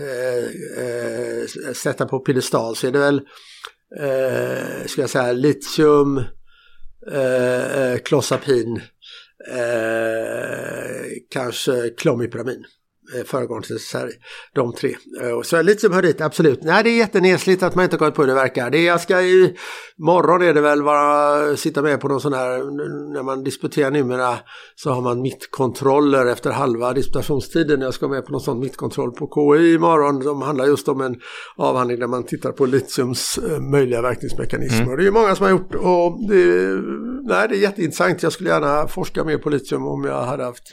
Eh, eh, sätta på piedestal så är det väl, eh, ska jag säga, litium, eh, eh klosapin, eh, kanske klomipramin. Eh, Sverige. De tre. Eh, så lite som hör dit, absolut. Nej, det är jättenesligt att man inte kommit på hur det verkar. Det jag ska i morgon är det väl vara, sitta med på någon sån här, när man disputerar numera så har man mittkontroller efter halva disputationstiden. Jag ska med på någon sån mittkontroll på KI imorgon som handlar just om en avhandling där man tittar på litiums eh, möjliga verkningsmekanismer. Mm. Det är många som har gjort och det, nej, det är jätteintressant. Jag skulle gärna forska mer på litium om jag hade haft,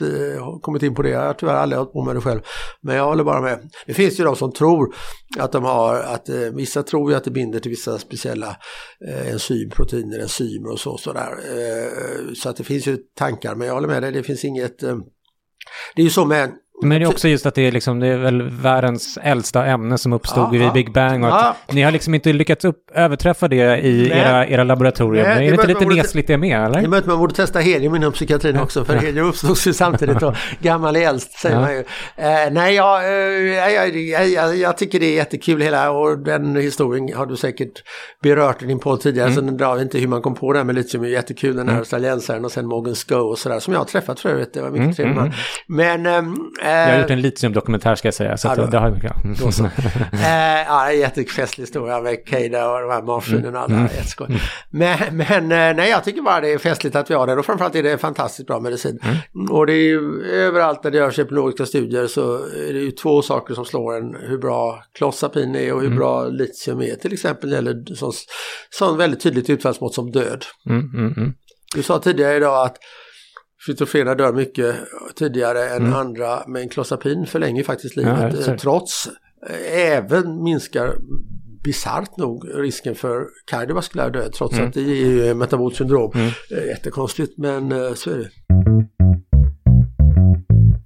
kommit in på det. Jag har tyvärr aldrig hållit på med det själv. Men jag håller bara med. Det finns ju de som tror att de har, att eh, vissa tror ju att det binder till vissa speciella eh, enzymproteiner, enzymer och så. Sådär. Eh, så att det finns ju tankar, men jag håller med dig, det finns inget eh, det är ju så med men det är också just att det är, liksom, det är väl världens äldsta ämne som uppstod vid Big Bang och att ni har liksom inte lyckats upp, överträffa det i era, era laboratorier. Nej, är det inte lite nesligt det med eller? Det möter man borde testa helium inom psykiatrin också för helium uppstod ju samtidigt och gammal är äldst säger ja. man ju. Eh, nej, jag, eh, jag, jag, jag, tycker det är jättekul hela och den historien har du säkert berört i din podd tidigare mm. så den drar inte hur man kom på det här med litium är jättekul den här mm. australiensaren och sen Morgan Scoe och sådär som jag har träffat för övrigt. Det var mycket mm. trevligt. Mm. Men ehm, jag har gjort en litiumdokumentär ska jag säga. Så ja, det, det har jag mm. eh, ja, en jättefestlig historia med Keida och de här marsvinen och alla. Mm. Jätteskoj. Men, men eh, nej, jag tycker bara det är festligt att vi har det och framförallt är det fantastiskt bra medicin. Mm. Och det är ju överallt där det görs epidemiologiska studier så är det ju två saker som slår en. Hur bra klossapin är och hur mm. bra litium är. Till exempel gäller sån, sån väldigt tydligt utfallsmått som död. Mm, mm, du sa tidigare idag att Schizofrena dör mycket tidigare än mm. andra men klozapin förlänger faktiskt livet ja, trots även minskar bisarrt nog risken för kardiovaskulär död trots mm. att det är metabolt syndrom. Mm. Eh, jättekonstigt men eh, så är det.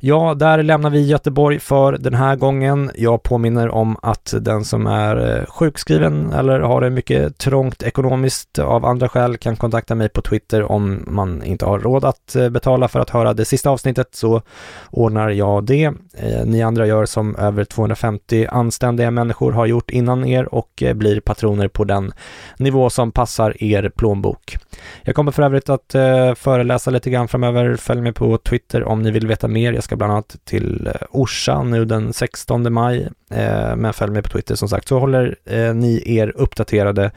Ja, där lämnar vi Göteborg för den här gången. Jag påminner om att den som är eh, sjukskriven eller har det mycket trångt ekonomiskt av andra skäl kan kontakta mig på Twitter om man inte har råd att eh, betala för att höra det sista avsnittet så ordnar jag det. Eh, ni andra gör som över 250 anständiga människor har gjort innan er och blir patroner på den nivå som passar er plånbok. Jag kommer för övrigt att föreläsa lite grann framöver. Följ mig på Twitter om ni vill veta mer. Jag ska bland annat till eh, Orsa nu den 16 maj. Eh, men följ mig på Twitter som sagt så håller eh, ni er uppdaterade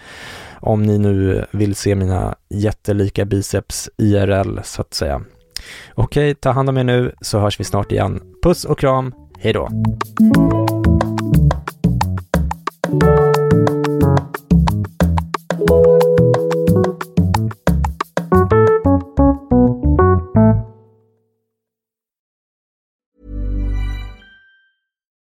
om ni nu vill se mina jättelika biceps IRL så att säga. Okej, ta hand om er nu så hörs vi snart igen. Puss och kram, hej då!